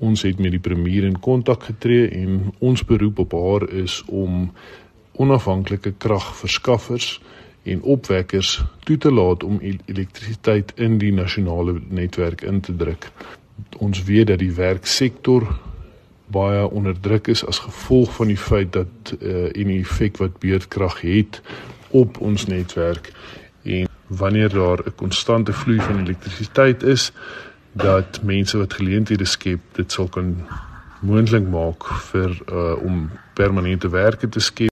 Ons het met die premier in kontak getree en ons beroep op haar is om onafhanklike kragverskaffers en opwekkers toe te laat om elektrisiteit in die nasionale netwerk in te druk. Ons weet dat die werksektor baie onder druk is as gevolg van die feit dat uh, en die effek wat beurtkrag het op ons netwerk en wanneer daar 'n konstante vloei van elektrisiteit is dat mense wat geleenthede skep dit sal kan moontlik maak vir uh, om permanente werke te skep